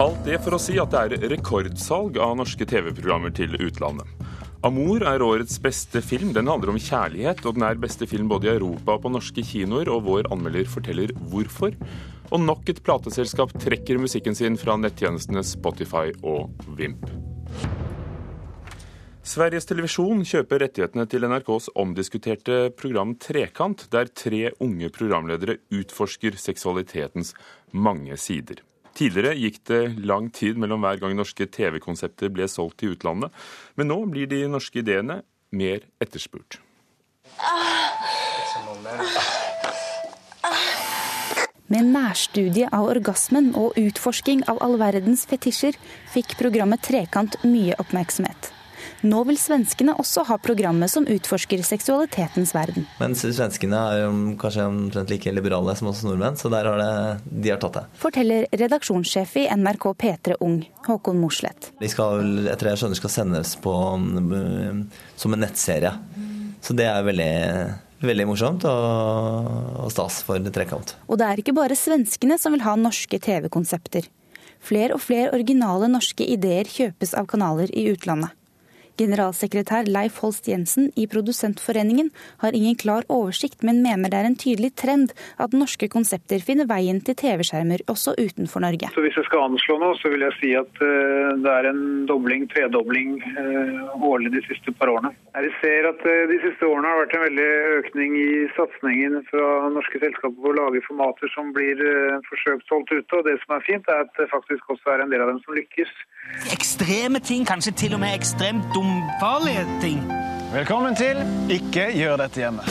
Alt det for å si at det er rekordsalg av norske TV-programmer til utlandet. Amour er årets beste film. Den handler om kjærlighet, og den er beste film både i Europa og på norske kinoer, og vår anmelder forteller hvorfor. Og nok et plateselskap trekker musikken sin fra nettjenestene Spotify og Vimp. Sveriges Televisjon kjøper rettighetene til NRKs omdiskuterte program Trekant, der tre unge programledere utforsker seksualitetens mange sider. Tidligere gikk det lang tid mellom hver gang norske TV-konsepter ble solgt til utlandet, men nå blir de norske ideene mer etterspurt. Med nærstudie av orgasmen og utforsking av all verdens fetisjer fikk programmet Trekant mye oppmerksomhet. Nå vil svenskene også ha programmet som utforsker seksualitetens verden. Men svenskene er jo kanskje omtrent like liberale som oss nordmenn, så der har det, de har tatt det. Forteller redaksjonssjef i NRK P3 Ung, Håkon Mosleth. De skal, etter jeg skjønner, skal sendes på, som en nettserie. Så det er veldig Veldig morsomt og stas for Trekant. Og det er ikke bare svenskene som vil ha norske TV-konsepter. Flere og flere originale norske ideer kjøpes av kanaler i utlandet. Generalsekretær Leif Holst Jensen i Produsentforeningen har ingen klar oversikt, men mener det er en tydelig trend at norske konsepter finner veien til TV-skjermer også utenfor Norge. Så Hvis jeg skal anslå noe, så vil jeg si at uh, det er en dobling, tredobling uh, årlig de siste par årene. Jeg ser at uh, de siste årene har vært en veldig økning i satsingen fra norske selskaper på å lage formater som blir forsøkt solgt ute. Og det som er fint, er at det faktisk også er en del av dem som lykkes. Ekstreme ting, kanskje til og med ekstremt dumfarlige ting. Velkommen til Ikke gjør dette hjemme.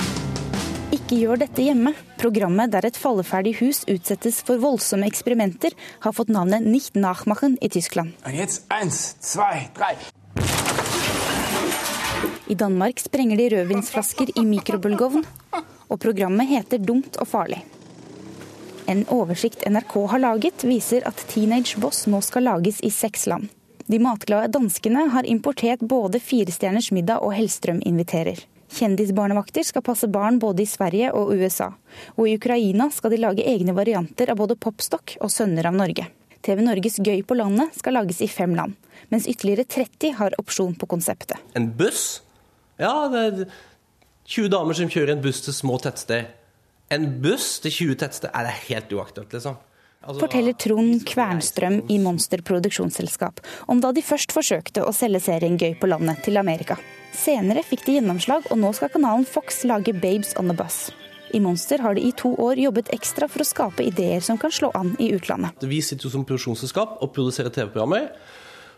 Ikke gjør dette hjemme. Programmet der et falleferdig hus utsettes for voldsomme eksperimenter, har fått navnet Nicht nachmachen i Tyskland. Eins, zwei, drei. I Danmark sprenger de rødvinsflasker i mikrobølgeovn, og programmet heter Dumt og farlig. En oversikt NRK har laget, viser at Teenage Boss nå skal lages i seks land. De matglade danskene har importert både Firestjerners middag og Hellstrøm inviterer. Kjendisbarnevakter skal passe barn både i Sverige og USA. Og i Ukraina skal de lage egne varianter av både Popstock og Sønner av Norge. TV Norges Gøy på landet skal lages i fem land, mens ytterligere 30 har opsjon på konseptet. En buss? Ja, det er 20 damer som kjører en buss til små tettsteder. En buss til 20 tettsteder er det helt uaktuelt, liksom. Altså, Forteller Trond Kvernstrøm i Monster produksjonsselskap om da de først forsøkte å selge serien Gøy på landet til Amerika. Senere fikk de gjennomslag, og nå skal kanalen Fox lage Babes on the Bus. I Monster har de i to år jobbet ekstra for å skape ideer som kan slå an i utlandet. Vi sitter jo som produksjonsselskap og produserer TV-programmer.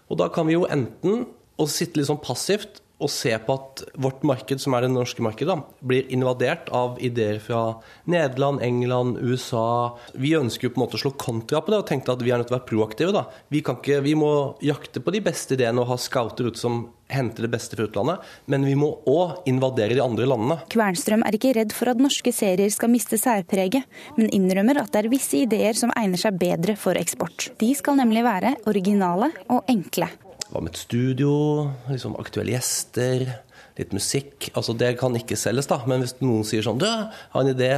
Og da kan vi jo enten sitte litt sånn passivt å se på at vårt marked, som er det norske markedet, blir invadert av ideer fra Nederland, England, USA. Vi ønsker jo på en måte å slå kontra på det og tenkte at vi er nødt til å være proaktive. da. Vi, ikke, vi må jakte på de beste ideene og ha scouter ute som henter det beste fra utlandet, men vi må òg invadere de andre landene. Kvernstrøm er ikke redd for at norske serier skal miste særpreget, men innrømmer at det er visse ideer som egner seg bedre for eksport. De skal nemlig være originale og enkle. Hva med et studio? Liksom aktuelle gjester? Litt musikk? Altså Det kan ikke selges, da. Men hvis noen sier sånn Du, har en idé.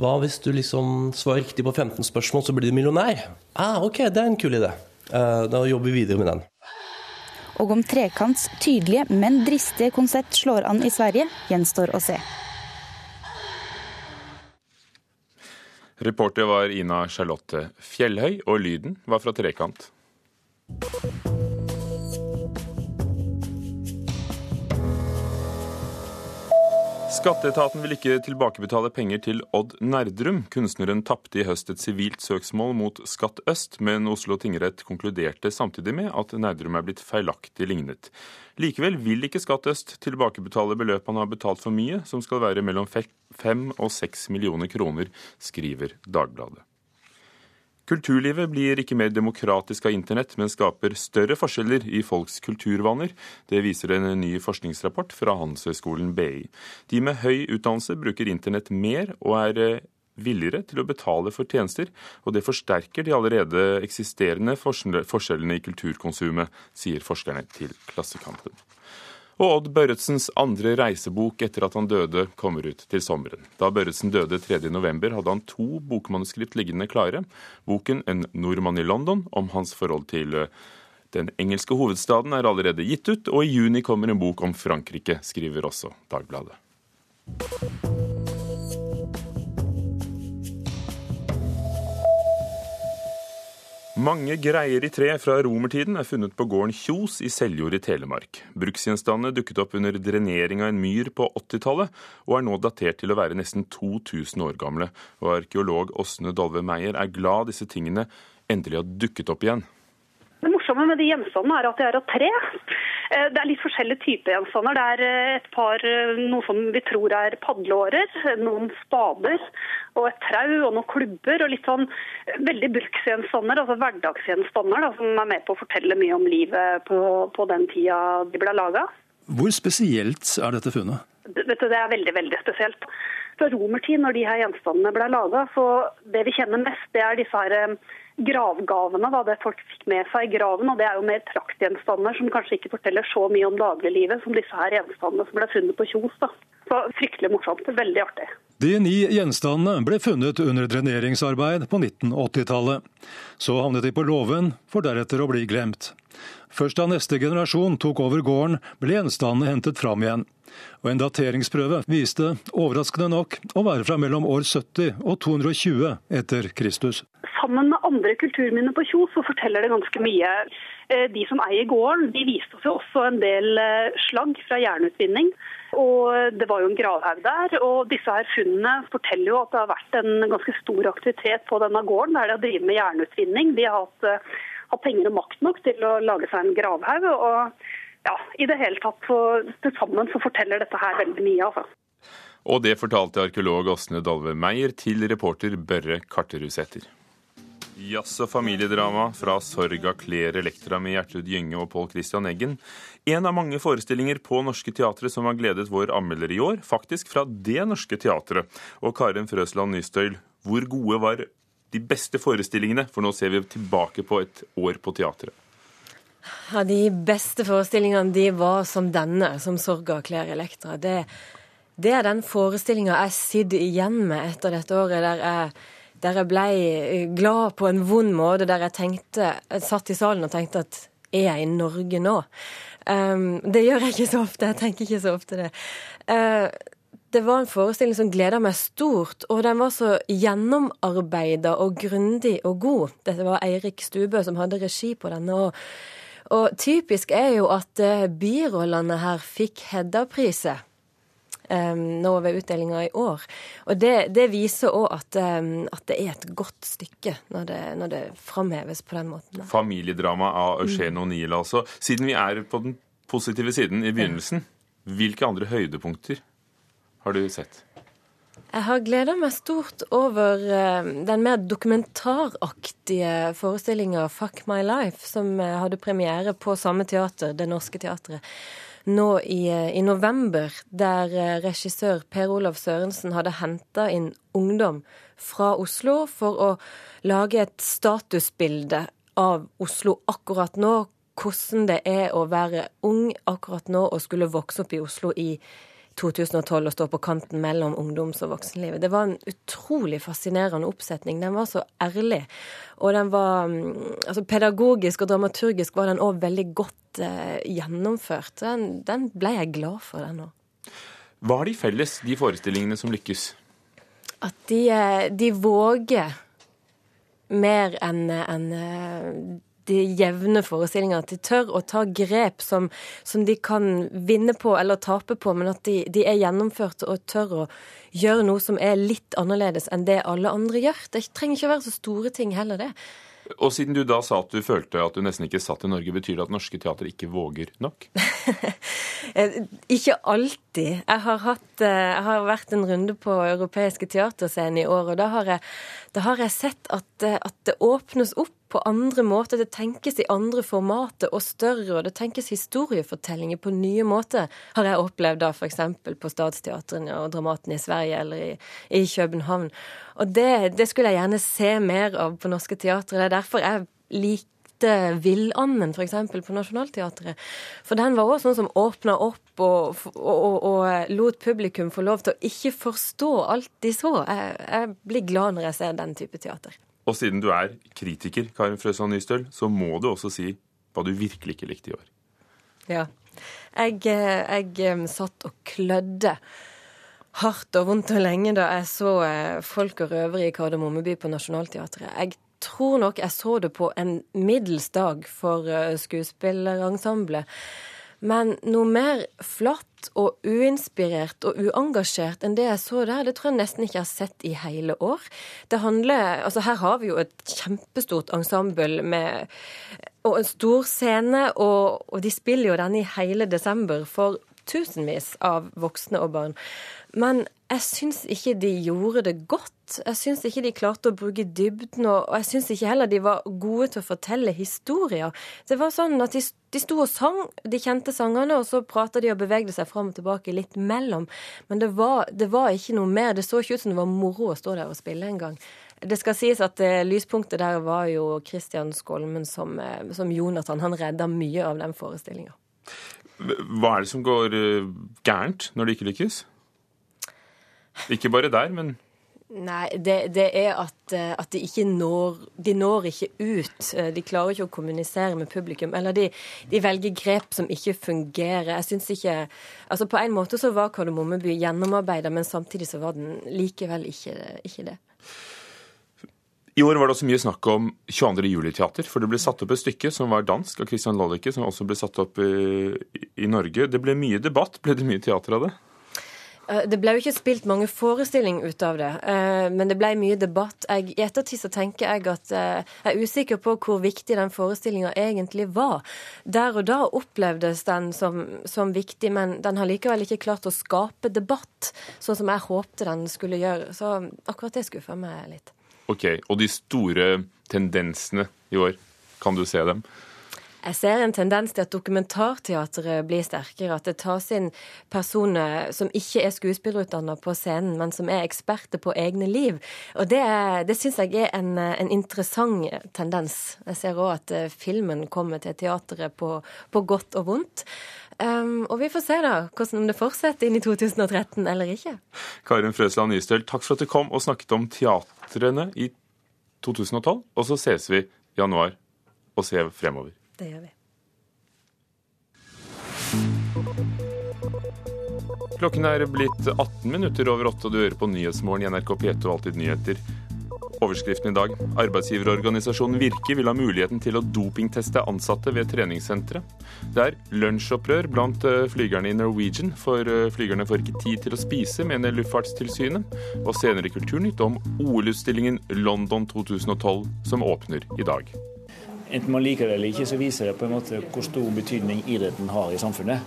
Hva hvis du liksom svarer riktig på 15 spørsmål, så blir du millionær? Ah, ok, det er en kul idé. Uh, da jobber vi videre med den. Og om Trekants tydelige, men dristige konsept slår an i Sverige, gjenstår å se. Reporter var Ina Charlotte Fjellhøy, og lyden var fra Trekant. Skatteetaten vil ikke tilbakebetale penger til Odd Nerdrum. Kunstneren tapte i høst et sivilt søksmål mot Skatt øst, men Oslo tingrett konkluderte samtidig med at Nerdrum er blitt feilaktig lignet. Likevel vil ikke Skatt øst tilbakebetale beløpet han har betalt for mye, som skal være mellom fem og seks millioner kroner, skriver Dagbladet. Kulturlivet blir ikke mer demokratisk av internett, men skaper større forskjeller i folks kulturvaner. Det viser en ny forskningsrapport fra Handelshøyskolen BI. De med høy utdannelse bruker internett mer og er eh, villigere til å betale for tjenester, og det forsterker de allerede eksisterende forskjellene i kulturkonsumet, sier forskerne til Klassekampen. Og Odd Børretsens andre reisebok etter at han døde, kommer ut til sommeren. Da Børretsen døde 3.11, hadde han to bokmanuskript liggende klare. Boken 'En nordmann i London' om hans forhold til eh, den engelske hovedstaden er allerede gitt ut, og i juni kommer en bok om Frankrike, skriver også Dagbladet. Mange greier i tre fra romertiden er funnet på gården Kjos i Seljord i Telemark. Bruksgjenstandene dukket opp under drenering av en myr på 80-tallet, og er nå datert til å være nesten 2000 år gamle. Og arkeolog Åsne Dolve Meyer er glad disse tingene endelig har dukket opp igjen. Det morsomme med de gjenstandene er at de er av tre. Eh, det er litt forskjellige typer gjenstander. Det er eh, et par eh, noe som vi tror er padleårer, noen spader og et trau og noen klubber. Og litt sånn veldig bruksgjenstander, altså hverdagsgjenstander, da, som er med på å fortelle mye om livet på, på den tida de ble laga. Hvor spesielt er dette funnet? Det, det er veldig, veldig spesielt. Fra romertid, når de her gjenstandene ble laga, så det vi kjenner mest, det er disse her gravgavene, da, det folk fikk med seg i graven. og Det er jo mer praktgjenstander som kanskje ikke forteller så mye om dagliglivet som disse her gjenstandene som ble funnet på Kjos. da. Så Fryktelig morsomt. Veldig artig. De ni gjenstandene ble funnet under dreneringsarbeid på 1980-tallet. Så havnet de på låven, for deretter å bli glemt. Først da neste generasjon tok over gården, ble gjenstandene hentet fram igjen. Og En dateringsprøve viste overraskende nok å være fra mellom år 70 og 220 etter Kristus. Sammen med andre kulturminner på Kjos så forteller det ganske mye. Eh, de som eier gården, de viste oss jo også en del eh, slagg fra jernutvinning. Og Det var jo en gravhaug der. og Disse her funnene forteller jo at det har vært en ganske stor aktivitet på denne gården, der de har drevet med jernutvinning. De har hatt, eh, hatt penger og makt nok til å lage seg en gravhaug. og ja, i det hele tatt så til sammen så forteller dette her veldig mye, altså. Og det fortalte arkeolog Åsne Dalve Meyer til reporter Børre Karterudseter. Jazz- og familiedrama fra Sorga kler Elektra med Gjertrud Gynge og Pål Christian Eggen. En av mange forestillinger på Norske Teatret som har gledet vår anmelder i år, faktisk fra Det Norske Teatret. Og Karen Frøsland Nystøyl, hvor gode var de beste forestillingene? For nå ser vi tilbake på et år på teatret. Ja, De beste forestillingene de var som denne, som 'Sorga kler Elektra'. Det, det er den forestillinga jeg sitter igjen med etter dette året, der jeg, der jeg ble glad på en vond måte. Der jeg tenkte, jeg satt i salen og tenkte at er jeg i Norge nå? Um, det gjør jeg ikke så ofte. Jeg tenker ikke så ofte det. Uh, det var en forestilling som gleda meg stort, og den var så gjennomarbeida og grundig og god. Dette var Eirik Stubø som hadde regi på denne. og og typisk er jo at uh, birollene her fikk Hedda-priset. Um, nå ved utdelinga i år. Og det, det viser òg at, um, at, det er et godt stykke når det, når det framheves på den måten. Familiedrama av Eugene mm. O'Neill, altså. Siden vi er på den positive siden i begynnelsen, hvilke andre høydepunkter har du sett? Jeg har gleda meg stort over uh, den mer dokumentaraktige forestillinga 'Fuck My Life', som uh, hadde premiere på samme teater, Det Norske Teatret, nå i, uh, i november. Der regissør Per Olav Sørensen hadde henta inn ungdom fra Oslo for å lage et statusbilde av Oslo akkurat nå. Hvordan det er å være ung akkurat nå og skulle vokse opp i Oslo i 2012 å stå på kanten mellom ungdoms- og voksenlivet. Det var en utrolig fascinerende oppsetning. Den var så ærlig. Og den var mm, altså Pedagogisk og dramaturgisk var den òg veldig godt eh, gjennomført. Den, den, ble jeg glad for, den òg. Hva har de felles, de forestillingene som lykkes? At de, eh, de våger mer enn en, eh, de jevne forestillinger. At de tør å ta grep som, som, de kan vinne på eller tape på, men at de, de, er gjennomførte og tør å gjøre noe som er litt annerledes enn det alle andre gjør. Det trenger ikke å være så store ting heller, det. Og siden du da sa at du følte at du nesten ikke satt i Norge, betyr det at norske teater ikke våger nok? Eh, ikke alltid. Jeg har, hatt, eh, jeg har, vært en runde på europeiske teaterscener i år, og da har jeg, da har jeg sett at, eh, at det åpnes opp på andre måter. Det tenkes i andre formater og større, og det tenkes historiefortellinger på nye måter, har jeg opplevd da f.eks. på Statsteatrene og Dramaten i Sverige eller i, i København. Og det, det, skulle jeg gjerne se mer av på norske teatre. Det er derfor jeg liker spilte Villanden, f.eks., på Nationaltheatret. For den var òg sånn som åpna opp og, og, og, og, lot publikum få lov til å ikke forstå alt de så. Jeg, jeg blir glad når jeg ser den type teater. Og siden du er kritiker, Karin Frøsand Nystøl, så må du også si hva du virkelig ikke likte i år. Ja. Jeg, eh, jeg satt og klødde hardt og vondt og lenge da jeg så eh, Folk og røvere i Kardemommeby på Nationaltheatret. Jeg tror nok jeg så det på en middels dag for eh, skuespillerensemblet. Men noe mer flatt og uinspirert og uengasjert enn det jeg så der, det tror jeg nesten ikke jeg har sett i hele år. Det handler Altså, her har vi jo et kjempestort ensemble med og en stor scene, og, og de spiller jo denne i hele desember for tusenvis av voksne og barn. Men jeg syns ikke de gjorde det godt. Jeg syns ikke de klarte å bruke dybden, og jeg syns ikke heller de var gode til å fortelle historier. Det var sånn at de, de sto og sang de kjente sangene, og så prata de og bevegde seg fram og tilbake litt mellom. Men det var, det var ikke noe mer. Det så ikke ut som det var moro å stå der og spille engang. Det skal sies at eh, lyspunktet der var jo Christian Skolmen som, eh, som Jonathan. Han redda mye av den forestillinga. Hva er det som går eh, gærent når det ikke lykkes? Ikke bare der, men Nei, det, det er at, eh, at, de ikke når De når ikke ut. Eh, de klarer ikke å kommunisere med publikum. Eller de, de velger grep som ikke fungerer. Jeg syns ikke Altså På en måte så var Kardemommeby gjennomarbeida, men samtidig så var den likevel ikke, ikke det. I år var det også mye snakk om 22. juli-teater, for det ble satt opp et stykke som var dansk av Christian Lollicke, som også ble satt opp i, i Norge. Det ble mye debatt. Ble det mye teater av det? Eh, det ble jo ikke spilt mange forestillinger ut av det, eh, men det ble mye debatt. Jeg, I ettertid så tenker jeg at eh, jeg er usikker på hvor viktig den forestillinga egentlig var. Der og da opplevdes den som, som, viktig, men den har likevel ikke klart å skape debatt, sånn som jeg håpte den skulle gjøre. Så akkurat det skuffa meg litt. Ok, Og de store tendensene i år, kan du se dem? Jeg ser en tendens til at dokumentarteatret blir sterkere. At det tas inn personer som ikke er skuespillerutdanna på scenen, men som er eksperter på egne liv. Og det, det syns jeg er en, en, interessant tendens. Jeg ser òg at eh, filmen kommer til teatret på, på godt og vondt. Um, og vi får se da hvordan det fortsetter inn i 2013 eller ikke. Karin Frøsland Nystøl, takk for at du kom og snakket om teatrene i 2012. Og så ses vi i januar og ser fremover. Det gjør vi. Klokken er blitt 18 minutter over åtte, og du hører på Nyhetsmorgen i NRK P2 Alltid nyheter. Overskriften i dag. Arbeidsgiverorganisasjonen Virke vil ha muligheten til å dopingteste ansatte ved treningssentre. Det er lunsjopprør blant eh, flygerne i Norwegian, for eh, flygerne får ikke tid til å spise, mener Luftfartstilsynet. Og senere Kulturnytt om OL-utstillingen London 2012, som åpner i dag. Enten man liker det eller ikke, så viser det på en måte hvor stor betydning idretten har i samfunnet.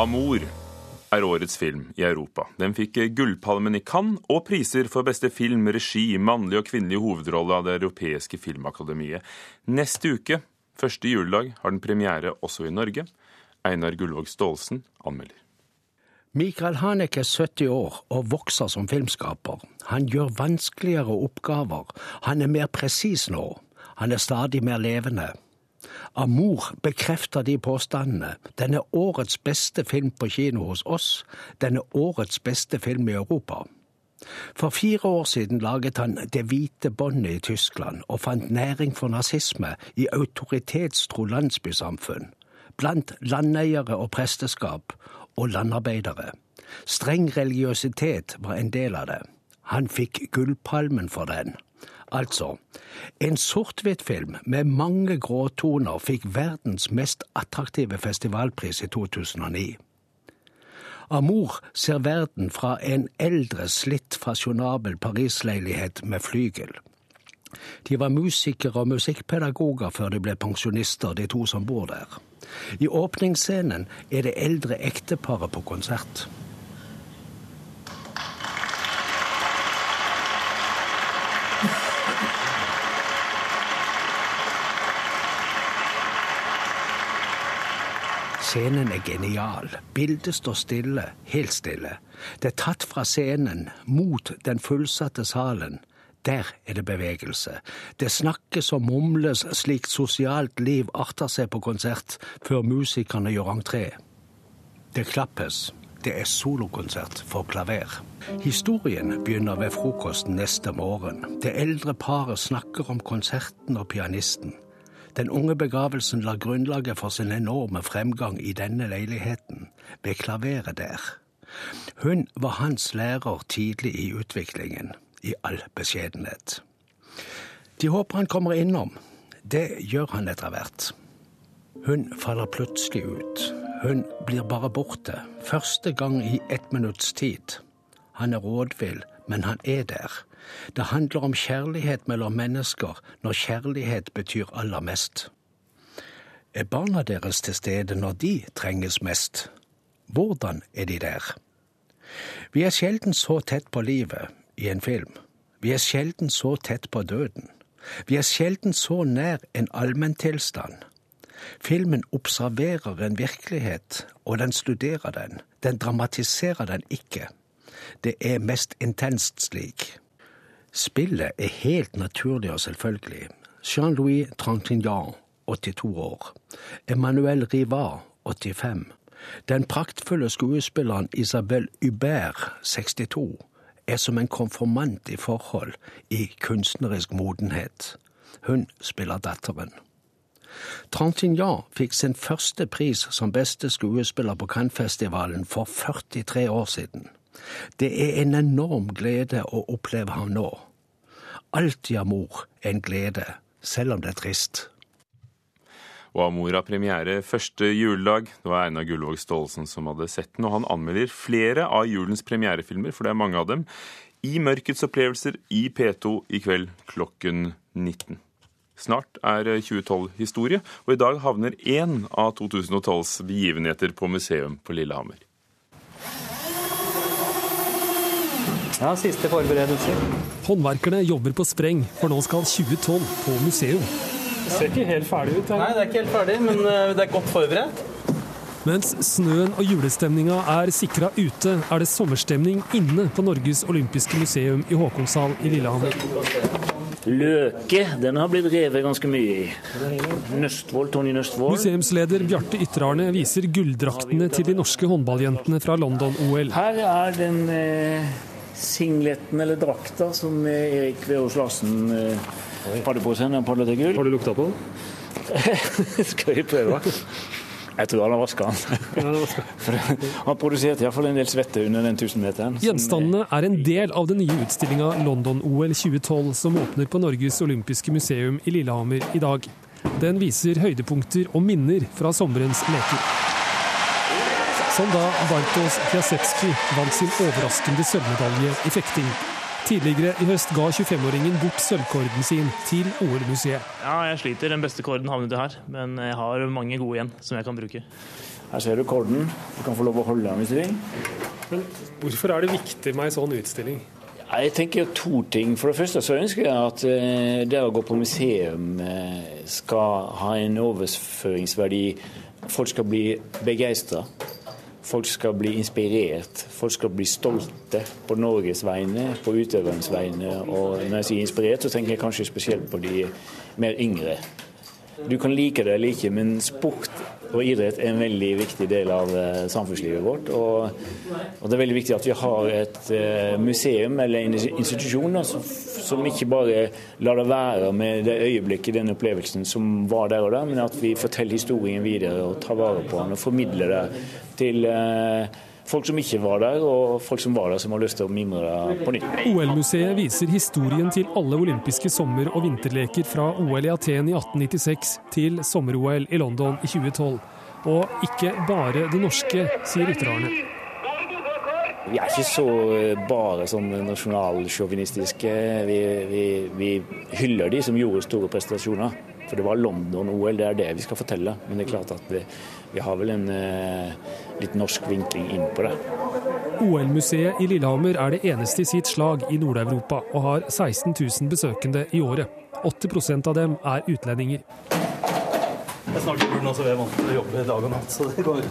Amor er årets film i Europa. Den fikk Gullpalmen i Cannes og priser for beste film, regi, mannlig og kvinnelig hovedrolle av Det europeiske filmakademiet. Neste uke, første juledag, har den premiere også i Norge. Einar Gullvåg Staalesen anmelder. Michael Haneke er 70 år og vokser som filmskaper. Han gjør vanskeligere oppgaver. Han er mer presis nå. Han er stadig mer levende. Amour bekrefter de påstandene. Den er årets beste film på kino hos oss. Den er årets beste film i Europa. For fire år siden laget han Det hvite båndet i Tyskland og fant næring for nazisme i autoritetstro landsbysamfunn, blant landeiere og presteskap og landarbeidere. Streng religiøsitet var en del av det. Han fikk Gullpalmen for den. Altså, en sort-hvitt-film med mange gråtoner fikk verdens mest attraktive festivalpris i 2009. Amour ser verden fra en eldre, slitt, fasjonabel Paris-leilighet med flygel. De var musikere og musikkpedagoger før de ble pensjonister, de to som bor der. I åpningsscenen er det eldre ekteparet på konsert. Scenen er genial. Bildet står stille, helt stille. Det er tatt fra scenen, mot den fullsatte salen. Der er det bevegelse. Det snakkes og mumles slik sosialt liv arter seg på konsert, før musikerne gjør entré. Det klappes. Det er solokonsert for klaver. Historien begynner ved frokosten neste morgen. Det eldre paret snakker om konserten og pianisten. Den unge begravelsen la grunnlaget for sin enorme fremgang i denne leiligheten, ved klaveret der. Hun var hans lærer tidlig i utviklingen, i all beskjedenhet. De håper han kommer innom. Det gjør han etter hvert. Hun faller plutselig ut. Hun blir bare borte. Første gang i ett minutts tid. Han er rådvill, men han er der. Det handler om kjærlighet mellom mennesker når kjærlighet betyr aller mest. Er barna deres til stede når de trenges mest? Hvordan er de der? Vi er sjelden så tett på livet i en film. Vi er sjelden så tett på døden. Vi er sjelden så nær en allmenntilstand. Filmen observerer en virkelighet, og den studerer den. Den dramatiserer den ikke. Det er mest intenst slik. Spillet er helt naturlig og selvfølgelig. Jean-Louis Trintignant, 82 år. Emmanuel Rivard, 85. Den praktfulle skuespilleren Isabel Hubert, 62, er som en konfirmant i forhold, i kunstnerisk modenhet. Hun spiller datteren. Trantignan fikk sin første pris som beste skuespiller på Cannes-festivalen for 43 år siden. Det er en enorm glede å oppleve ham nå. Alltid Amor er en glede, selv om det er trist. Og Amor har premiere første juledag. Det var Einar Gullvåg Staalesen som hadde sett den, og han anmelder flere av julens premierefilmer, for det er mange av dem, i Mørkets opplevelser i P2 i kveld klokken 19. Snart er 2012 historie, og i dag havner én av 2012s begivenheter på museum på Lillehammer. Ja, siste forberedelser. Håndverkerne jobber på spreng, for nå skal 2012 på museum. Det ser ikke helt ferdig ut. Her. Nei, det er ikke helt ferdig, men eh, det er godt forberedt. Mens snøen og julestemninga er sikra ute, er det sommerstemning inne på Norges olympiske museum i Håkonshall i Lillehammer. Løke den har blitt revet ganske mye i. Nøstvold, Tony Nøstvold. Museumsleder Bjarte Ytterarne viser gulldraktene til de norske håndballjentene fra London-OL. Her er den eh, singleten eller drakta som Erik Veås Larsen eh, seg når padla til gull. Har du lukta på den? Skal vi prøve? Jeg tror han har vaska den. han produserte iallfall en del svette under den 1000-meteren. Gjenstandene er en del av den nye utstillinga London-OL 2012, som åpner på Norges olympiske museum i Lillehammer i dag. Den viser høydepunkter og minner fra sommerens leker. Som da Bartos Piasecki vant sin overraskende sølvmedalje i fekting. Tidligere i høst ga 25-åringen bort sølvkorden sin til OL-museet. Ja, jeg sliter. Den beste korden havnet her, men jeg har mange gode igjen som jeg kan bruke. Her ser du korden. Du kan få lov å holde den hvis du vil. Men hvorfor er det viktig med en sånn utstilling? Jeg tenker to ting. For det første så ønsker jeg at eh, det å gå på museum eh, skal ha en overføringsverdi. Folk skal bli begeistra. Folk skal bli inspirert, folk skal bli stolte på Norges vegne, på utøvernes vegne. Og når jeg sier inspirert, så tenker jeg kanskje spesielt på de mer yngre. Du kan like det eller ikke, men sport og idrett er en veldig viktig del av eh, samfunnslivet vårt. Og, og, det er veldig viktig at vi har et uh, museum eller en institusjon da, som, ikke bare lar det være med det øyeblikket, den opplevelsen som var der og der, men at vi forteller historien videre og tar vare på den og formidler det til uh, folk som ikke var der, og folk som var der som har lyst til å mimre det på nytt. OL-museet viser historien til alle olympiske sommer- og vinterleker fra OL i Aten i 1896 til sommer-OL i London i 2012. Og ikke bare det norske, sier Ytterarne. Vi er ikke så eh, bare sånn nasjonalsjåvinistiske. Vi, vi, vi hyller de som gjorde store prestasjoner. For det var London-OL, det er det vi skal fortelle. Men det er klart at vi, vi har vel en eh, litt norsk vinkling inn på det. OL-museet i Lillehammer er det eneste i sitt slag i Nord-Europa, og har 16 000 besøkende i året. 80% av dem er utlendinger. Jeg snakker burden også, jeg er vant til å jobbe dag og natt, så det går.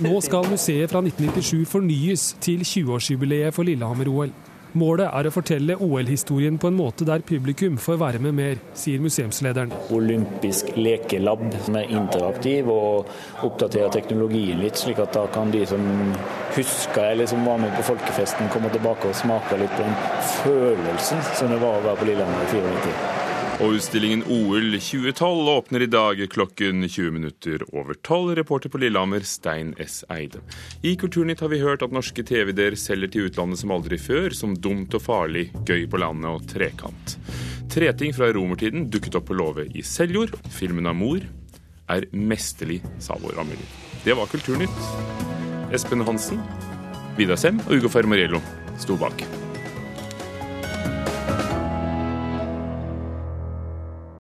Nå skal museet fra 1997 fornyes til 20-årsjubileet for Lillehammer-OL. Målet er å fortelle OL-historien på en måte der publikum får være med mer, sier museumslederen. Olympisk lekelab som er interaktiv og oppdaterer teknologien litt, slik at da kan de som husker eller som var med på folkefesten, komme tilbake og smake litt på den følelsen som det var å være på Lillehammer i 94. Og utstillingen OL 2012 åpner i dag klokken 20 minutter over tolv. Reporter på Lillehammer, Stein S. Eide. I Kulturnytt har vi hørt at norske TV-er selger til utlandet som aldri før, som Dumt og farlig, Gøy på landet og Trekant. Treting fra romertiden dukket opp på låve i Seljord. Filmen av mor er mesterlig, sa vår Amelie. Det var Kulturnytt. Espen Hansen, Vidar Sem og Ugo Fermariello sto bak.